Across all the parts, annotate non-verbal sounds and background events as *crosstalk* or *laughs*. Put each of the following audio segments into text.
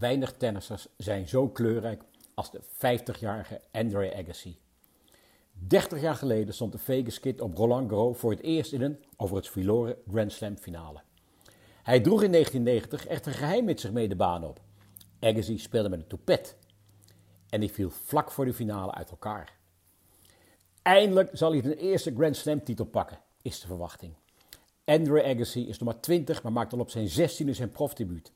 Weinig tennissers zijn zo kleurrijk als de 50-jarige Andre Agassi. 30 jaar geleden stond de Vegas Kid op Roland Garros voor het eerst in een over het verloren Grand Slam finale. Hij droeg in 1990 echter geheim met zich mee de baan op. Agassi speelde met een toepet en die viel vlak voor de finale uit elkaar. Eindelijk zal hij de eerste Grand Slam titel pakken, is de verwachting. Andre Agassi is nog maar 20, maar maakt al op zijn 16e zijn profdebuut.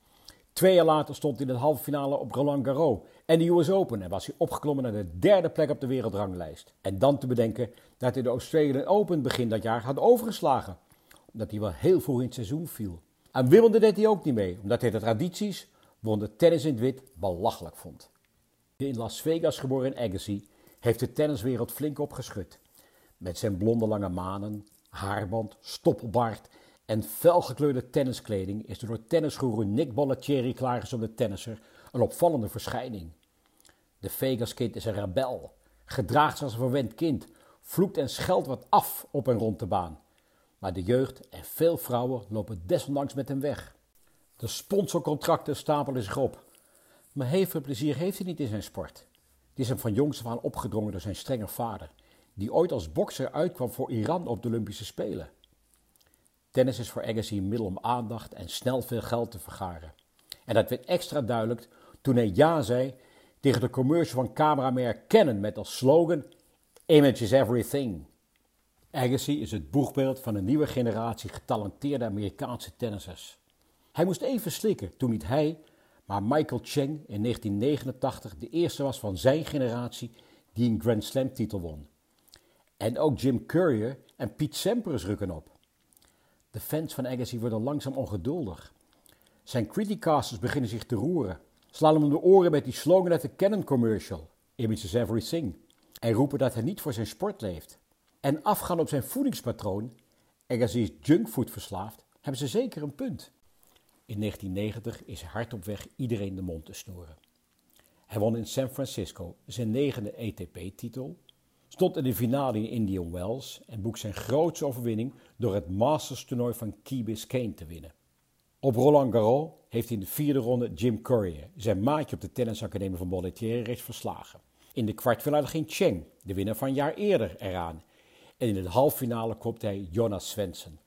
Twee jaar later stond hij in de halve finale op Roland Garros en de US Open en was hij opgeklommen naar de derde plek op de wereldranglijst. En dan te bedenken dat hij de Australian Open begin dat jaar had overgeslagen, omdat hij wel heel vroeg in het seizoen viel. Aan Wimbledon deed hij ook niet mee, omdat hij de tradities, de tennis in het wit, belachelijk vond. De in Las Vegas geboren Agassi heeft de tenniswereld flink opgeschud. Met zijn blonde lange manen, haarband, stoppelbaard en felgekleurde tenniskleding is door tennisgoeroe Nick Bollettieri klaargezonde tennisser een opvallende verschijning. De Vegas Kid is een rebel, gedraagt als een verwend kind, vloekt en scheldt wat af op en rond de baan. Maar de jeugd en veel vrouwen lopen desondanks met hem weg. De sponsorcontracten stapelen zich op. Maar heel plezier heeft hij niet in zijn sport. Het is hem van jongs af aan opgedrongen door zijn strenge vader, die ooit als bokser uitkwam voor Iran op de Olympische Spelen. Tennis is voor Agassi een middel om aandacht en snel veel geld te vergaren. En dat werd extra duidelijk toen hij ja zei tegen de commercial van cameramerk Canon met als slogan Image is everything. Agassi is het boegbeeld van een nieuwe generatie getalenteerde Amerikaanse tennissers. Hij moest even slikken toen niet hij, maar Michael Cheng in 1989 de eerste was van zijn generatie die een Grand Slam titel won. En ook Jim Courier en Pete Sampras rukken op. De fans van Agassi worden langzaam ongeduldig. Zijn criticasters beginnen zich te roeren, slaan hem om de oren met die slogan uit de Canon commercial, Image is everything, en roepen dat hij niet voor zijn sport leeft. En afgaan op zijn voedingspatroon, Agassi is junkfood verslaafd, hebben ze zeker een punt. In 1990 is hij hard op weg iedereen de mond te snoeren. Hij won in San Francisco zijn negende ATP-titel, stond in de finale in Indian Wells en boek zijn grootste overwinning door het Masters-toernooi van Key Biscayne te winnen. Op Roland Garros heeft hij in de vierde ronde Jim Courier, zijn maatje op de tennisacademie van Bollettieri, rechts verslagen. In de kwartfinale ging Cheng, de winnaar van een jaar eerder, eraan. En in de halffinale kopte hij Jonas Svensson.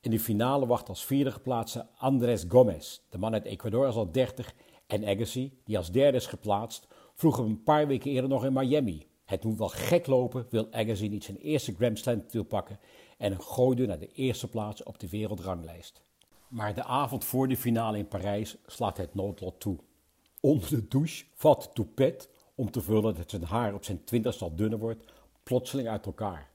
In de finale wacht als vierde geplaatste Andres Gomez. De man uit Ecuador is al 30 en Agassi, die als derde is geplaatst, vroeg hem een paar weken eerder nog in Miami. Het moet wel gek lopen, wil Agassi niet zijn eerste Grand Slam titel pakken en een gooi naar de eerste plaats op de wereldranglijst. Maar de avond voor de finale in Parijs slaat het noodlot toe. Onder de douche valt de toupet, om te vullen dat zijn haar op zijn twintigste al dunner wordt, plotseling uit elkaar.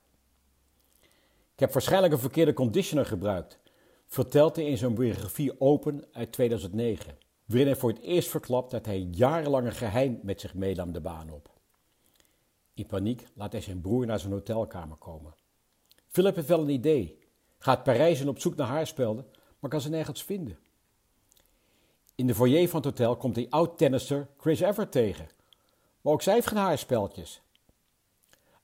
Ik heb waarschijnlijk een verkeerde conditioner gebruikt, vertelt hij in zijn biografie Open uit 2009, waarin hij voor het eerst verklapt dat hij jarenlang een geheim met zich meenam de baan op. In paniek laat hij zijn broer naar zijn hotelkamer komen. Philip heeft wel een idee, gaat Parijs en op zoek naar haarspelden, maar kan ze nergens vinden. In de foyer van het hotel komt hij oud-tennisser Chris Evert tegen, maar ook zij heeft geen haarspeltjes.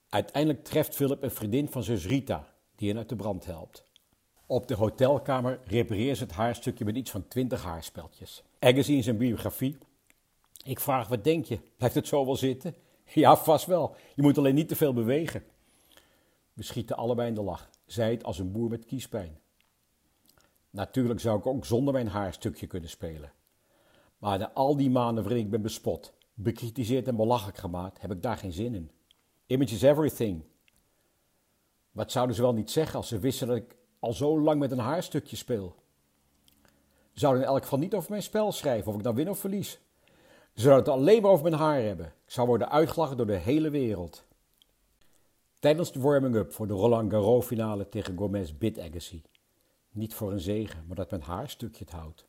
Uiteindelijk treft Philip een vriendin van zus Rita, die hen uit de brand helpt. Op de hotelkamer repareert ze het haarstukje met iets van twintig haarspeltjes. Agassi in zijn biografie. Ik vraag, wat denk je? Blijft het zo wel zitten? *laughs* Ja, vast wel. Je moet alleen niet te veel bewegen. We schieten allebei in de lach. Zij het als een boer met kiespijn. Natuurlijk zou ik ook zonder mijn haarstukje kunnen spelen. Maar na al die maanden waarin ik ben bespot, bekritiseerd en belachelijk gemaakt, heb ik daar geen zin in. Image is everything. Wat zouden ze wel niet zeggen als ze wisten dat ik al zo lang met een haarstukje speel? Ze zouden in elk geval niet over mijn spel schrijven, of ik dan win of verlies. Ze zouden het alleen maar over mijn haar hebben. Ik zou worden uitgelachen door de hele wereld. Tijdens de warming-up voor de Roland Garros finale tegen Gomez bid Agassi. Niet voor een zegen, maar dat mijn haarstukje het houdt.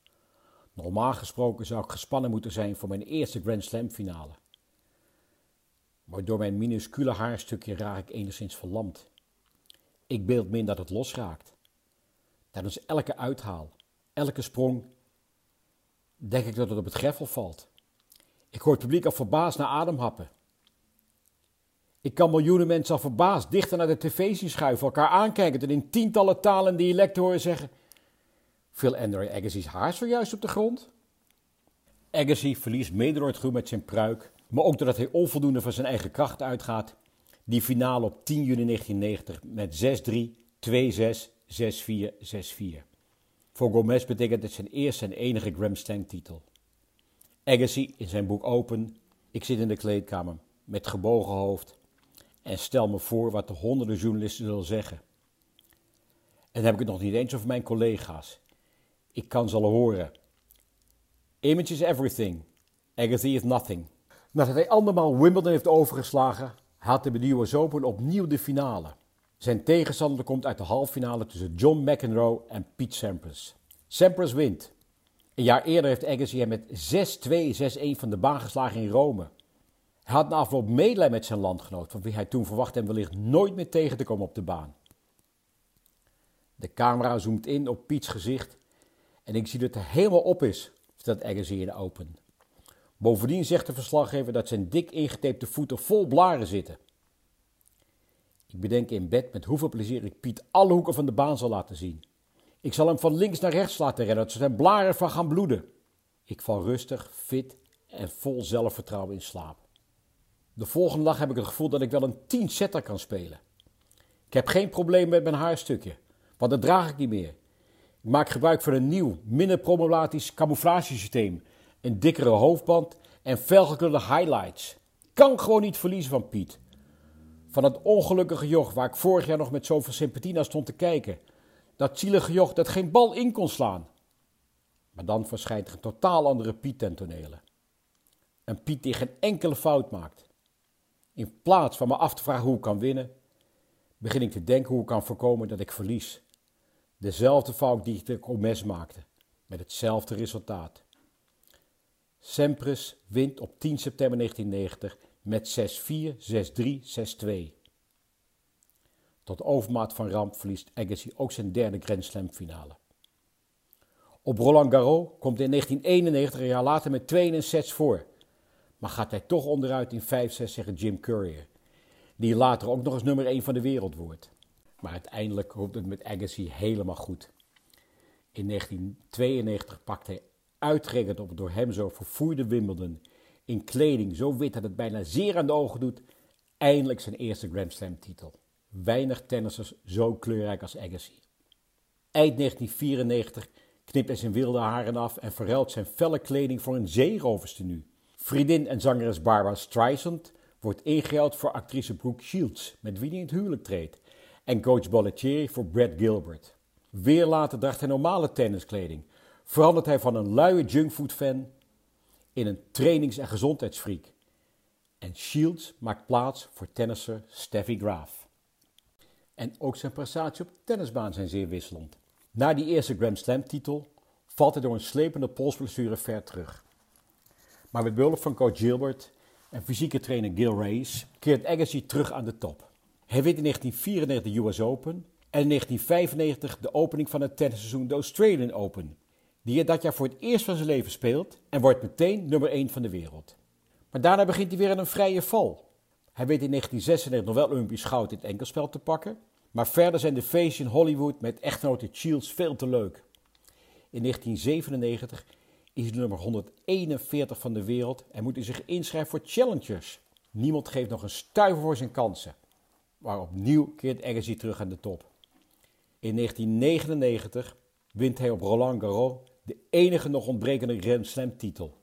Normaal gesproken zou ik gespannen moeten zijn voor mijn eerste Grand Slam finale. Maar door mijn minuscule haarstukje raak ik enigszins verlamd. Ik beeld me in dat het losraakt. Tijdens elke uithaal, elke sprong, denk ik dat het op het greffel valt. Ik hoor het publiek al verbaasd naar adem happen. Ik kan miljoenen mensen al verbaasd dichter naar de tv zien schuiven, elkaar aankijken en in tientallen talen dialecten horen zeggen: Viel Andre Agassi's haar zojuist op de grond? Agassi verliest mede door het groen met zijn pruik, maar ook doordat hij onvoldoende van zijn eigen kracht uitgaat, die finale op 10 juni 1990 met 6-3, 2-6, 6-4, 6-4. Voor Gomez betekent het zijn eerste en enige Grand Slam titel. Agassi in zijn boek Open, ik zit in de kleedkamer met gebogen hoofd en stel me voor wat de honderden journalisten zullen zeggen. En dan heb ik het nog niet eens over mijn collega's. Ik kan ze al horen. Image is everything. Agassi is nothing. Nadat hij andermaal Wimbledon heeft overgeslagen, haalt de US Open opnieuw de finale. Zijn tegenstander komt uit de halffinale tussen John McEnroe en Pete Sampras. Sampras wint. Een jaar eerder heeft Agassi hem met 6-2, 6-1 van de baan geslagen in Rome. Hij had na afloop medelijden met zijn landgenoot, van wie hij toen verwachtte hem wellicht nooit meer tegen te komen op de baan. De camera zoomt in op Piets gezicht en ik zie dat hij helemaal op is, vertelt Agassi in Open. Bovendien zegt de verslaggever dat zijn dik ingetapte voeten vol blaren zitten. Ik bedenk in bed met hoeveel plezier ik Piet alle hoeken van de baan zal laten zien. Ik zal hem van links naar rechts laten rennen, dat zijn blaren van gaan bloeden. Ik val rustig, fit en vol zelfvertrouwen in slaap. De volgende dag heb ik het gevoel dat ik wel een 10 setter kan spelen. Ik heb geen probleem met mijn haarstukje, want dat draag ik niet meer. Ik maak gebruik van een nieuw, minder problematisch camouflagesysteem, een dikkere hoofdband en felgekleurde highlights. Kan gewoon niet verliezen van Piet. Van het ongelukkige joch waar ik vorig jaar nog met zoveel sympathie naar stond te kijken. Dat zielige joch dat geen bal in kon slaan. Maar dan verschijnt er een totaal andere Piet ten tonele. Een Piet die geen enkele fout maakt. In plaats van me af te vragen hoe ik kan winnen, begin ik te denken hoe ik kan voorkomen dat ik verlies. Dezelfde fout die ik de Comes maakte, met hetzelfde resultaat. Sempres wint op 10 september 1990 met 6-4, 6-3, 6-2. Tot overmaat van ramp verliest Agassi ook zijn derde Grand Slam finale. Op Roland Garros komt hij in 1991, een jaar later, met 2 sets voor. Maar gaat hij toch onderuit in 5-6 tegen Jim Courier, die later ook nog eens nummer 1 van de wereld wordt. Maar uiteindelijk komt het met Agassi helemaal goed. In 1992 pakt hij uitgerekend op het door hem zo vervoerde Wimbledon in kleding zo wit dat het bijna zeer aan de ogen doet, eindelijk zijn eerste Grand Slam titel. Weinig tennissers zo kleurrijk als Agassi. Eind 1994 knipt hij zijn wilde haren af en verruilt zijn felle kleding voor een zeeroverstenu. Vriendin en zangeres Barbara Streisand wordt ingehaald voor actrice Brooke Shields, met wie hij in het huwelijk treedt, en coach Bollettieri voor Brad Gilbert. Weer later draagt hij normale tenniskleding, verandert hij van een luie junkfood-fan in een trainings- en gezondheidsfreak. En Shields maakt plaats voor tennisser Steffi Graf. En ook zijn prestaties op de tennisbaan zijn zeer wisselend. Na die eerste Grand Slam titel valt hij door een slepende polsblessure ver terug. Maar met behulp van coach Gilbert en fysieke trainer Gil Reyes keert Agassi terug aan de top. Hij wint in 1994 de US Open en in 1995 de opening van het tennisseizoen de Australian Open, die hij dat jaar voor het eerst van zijn leven speelt en wordt meteen nummer 1 van de wereld. Maar daarna begint hij weer aan een vrije val. Hij weet in 1996 nog wel Olympisch goud in het enkelspel te pakken, maar verder zijn de feestjes in Hollywood met echtgenote Shields veel te leuk. In 1997 is hij nummer 141 van de wereld en moet hij zich inschrijven voor challengers. Niemand geeft nog een stuiver voor zijn kansen. Maar opnieuw keert Agassi terug aan de top. In 1999 wint hij op Roland Garros de enige nog ontbrekende Grand Slam titel.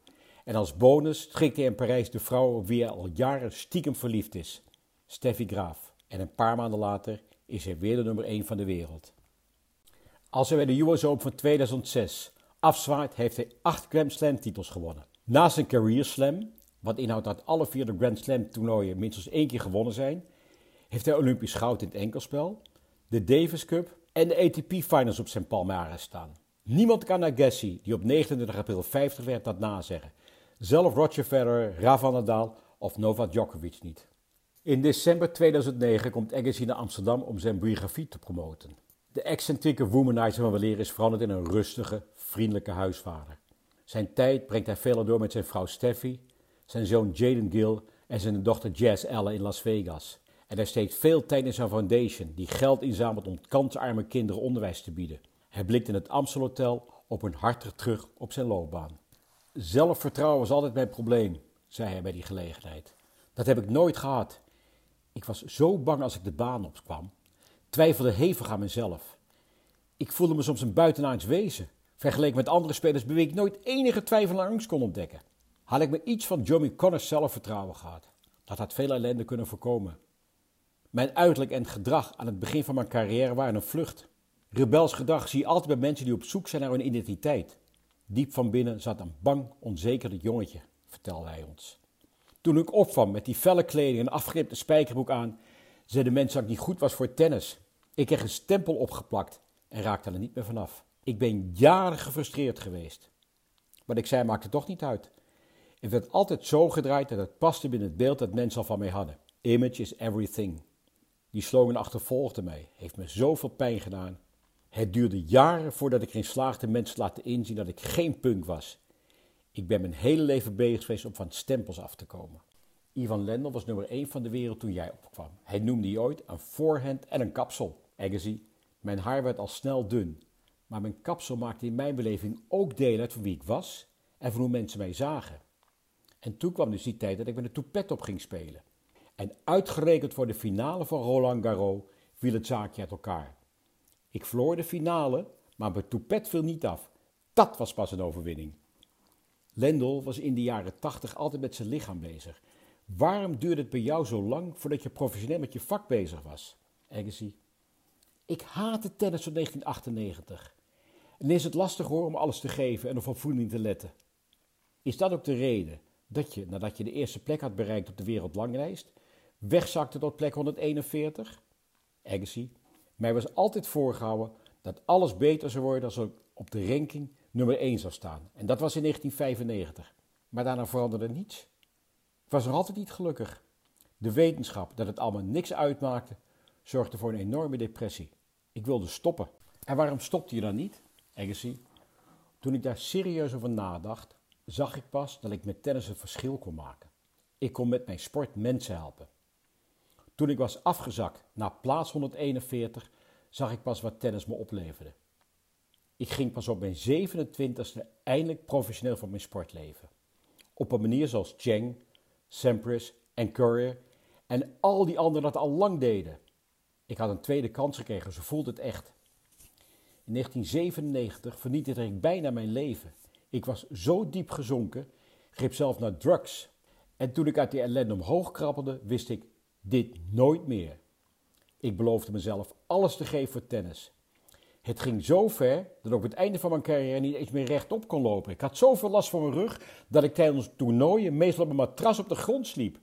En als bonus schikt hij in Parijs de vrouw op wie hij al jaren stiekem verliefd is, Steffi Graaf. En een paar maanden later is hij weer de nummer 1 van de wereld. Als hij bij de US Open van 2006 afzwaait, heeft hij acht Grand Slam titels gewonnen. Naast een Career Slam, wat inhoudt dat alle vier de Grand Slam toernooien minstens één keer gewonnen zijn, heeft hij Olympisch goud in het enkelspel, de Davis Cup en de ATP Finals op zijn palmarès staan. Niemand kan Agassi, die op 29 april 50 werd, dat nazeggen. Zelf Roger Federer, Rafael Nadal of Novak Djokovic niet. In december 2009 komt Agassi naar Amsterdam om zijn biografie te promoten. De excentrieke womanizer van weleer is veranderd in een rustige, vriendelijke huisvader. Zijn tijd brengt hij veelal door met zijn vrouw Steffi, zijn zoon Jaden Gill en zijn dochter Jazz Ellen in Las Vegas. En hij steekt veel tijd in zijn foundation, die geld inzamelt om kansarme kinderen onderwijs te bieden. Hij blikt in het Amstelhotel op een hartig terug op zijn loopbaan. Zelfvertrouwen was altijd mijn probleem, zei hij bij die gelegenheid. Dat heb ik nooit gehad. Ik was zo bang als ik de baan opkwam. Twijfelde hevig aan mezelf. Ik voelde me soms een buitenaards wezen. Vergeleken met andere spelers beweeg ik nooit enige twijfel en angst kon ontdekken. Had ik me iets van Johnny Connors zelfvertrouwen gehad, dat had veel ellende kunnen voorkomen. Mijn uiterlijk en gedrag aan het begin van mijn carrière waren een vlucht. Rebels gedrag zie je altijd bij mensen die op zoek zijn naar hun identiteit. Diep van binnen zat een bang, onzeker jongetje, vertelde hij ons. Toen ik opkwam met die felle kleding en afgeripte spijkerbroek aan, zeiden mensen dat ik niet goed was voor tennis. Ik kreeg een stempel opgeplakt en raakte er niet meer vanaf. Ik ben jaren gefrustreerd geweest. Wat ik zei maakte toch niet uit. Het werd altijd zo gedraaid dat het paste binnen het beeld dat mensen al van mij hadden. Image is everything. Die slogan achtervolgde mij, heeft me zoveel pijn gedaan. Het duurde jaren voordat ik erin slaagde mensen te laten inzien dat ik geen punk was. Ik ben mijn hele leven bezig geweest om van stempels af te komen. Ivan Lendl was nummer 1 van de wereld toen jij opkwam. Hij noemde je ooit een voorhand en een kapsel. Agassi, mijn haar werd al snel dun. Maar mijn kapsel maakte in mijn beleving ook deel uit van wie ik was en van hoe mensen mij zagen. En toen kwam dus die tijd dat ik met een toepet op ging spelen. En uitgerekend voor de finale van Roland Garros viel het zaakje uit elkaar. Ik verloor de finale, maar mijn toepet viel niet af. Dat was pas een overwinning. Lendl was in de jaren tachtig altijd met zijn lichaam bezig. Waarom duurde het bij jou zo lang voordat je professioneel met je vak bezig was? Agassi. Ik haatte tennis van 1998. En is het lastig hoor om alles te geven en op voeding te letten. Is dat ook de reden dat je, nadat je de eerste plek had bereikt op de wereldlanglijst, wegzakte tot plek 141? Agassi. Mij was altijd voorgehouden dat alles beter zou worden als ik op de ranking nummer 1 zou staan. En dat was in 1995. Maar daarna veranderde niets. Ik was nog altijd niet gelukkig. De wetenschap dat het allemaal niks uitmaakte, zorgde voor een enorme depressie. Ik wilde stoppen. En waarom stopte je dan niet, Agassi? Toen ik daar serieus over nadacht, zag ik pas dat ik met tennis een verschil kon maken. Ik kon met mijn sport mensen helpen. Toen ik was afgezakt naar plaats 141, zag ik pas wat tennis me opleverde. Ik ging pas op mijn 27e eindelijk professioneel van mijn sport leven. Op een manier zoals Cheng, Sampras en Courier en al die anderen dat al lang deden. Ik had een tweede kans gekregen, ze voelde het echt. In 1997 vernietigde ik bijna mijn leven. Ik was zo diep gezonken, greep zelf naar drugs. En toen ik uit die ellende omhoog krabbelde, wist ik dit nooit meer. Ik beloofde mezelf alles te geven voor tennis. Het ging zo ver dat ik op het einde van mijn carrière niet eens meer rechtop kon lopen. Ik had zoveel last van mijn rug dat ik tijdens toernooien meestal op een matras op de grond sliep.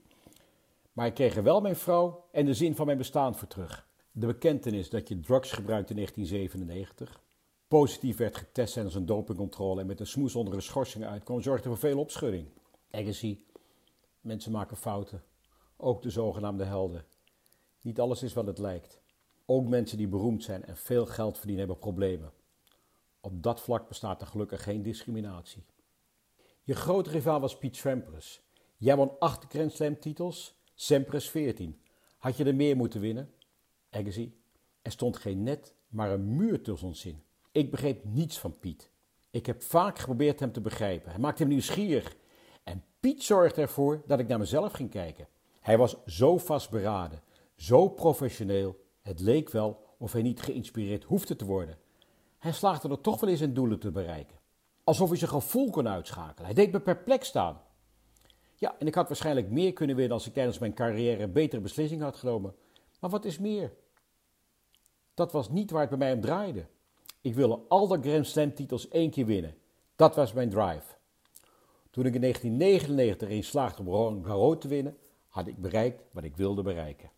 Maar ik kreeg er wel mijn vrouw en de zin van mijn bestaan voor terug. De bekentenis dat je drugs gebruikte in 1997, positief werd getest tijdens een dopingcontrole en met een smoes onder een schorsing uitkwam, zorgde voor veel opschudding. Agassi, mensen maken fouten, ook de zogenaamde helden. Niet alles is wat het lijkt. Ook mensen die beroemd zijn en veel geld verdienen hebben problemen. Op dat vlak bestaat er gelukkig geen discriminatie. Je grote rivaal was Piet Sampras. Jij won acht Grand Slam titels, Sampras 14. Had je er meer moeten winnen? Agassi, er stond geen net, maar een muur tussen ons in. Ik begreep niets van Piet. Ik heb vaak geprobeerd hem te begrijpen. Hij maakte hem nieuwsgierig. En Piet zorgde ervoor dat ik naar mezelf ging kijken. Hij was zo vastberaden, zo professioneel. Het leek wel of hij niet geïnspireerd hoefde te worden. Hij slaagde er toch wel in zijn doelen te bereiken. Alsof hij zijn gevoel kon uitschakelen. Hij deed me perplex staan. Ja, en ik had waarschijnlijk meer kunnen winnen als ik tijdens mijn carrière betere beslissingen had genomen. Maar wat is meer? Dat was niet waar het bij mij om draaide. Ik wilde al de Grand Slam titels één keer winnen. Dat was mijn drive. Toen ik in 1999 erin slaagde om Roland Garros te winnen, had ik bereikt wat ik wilde bereiken.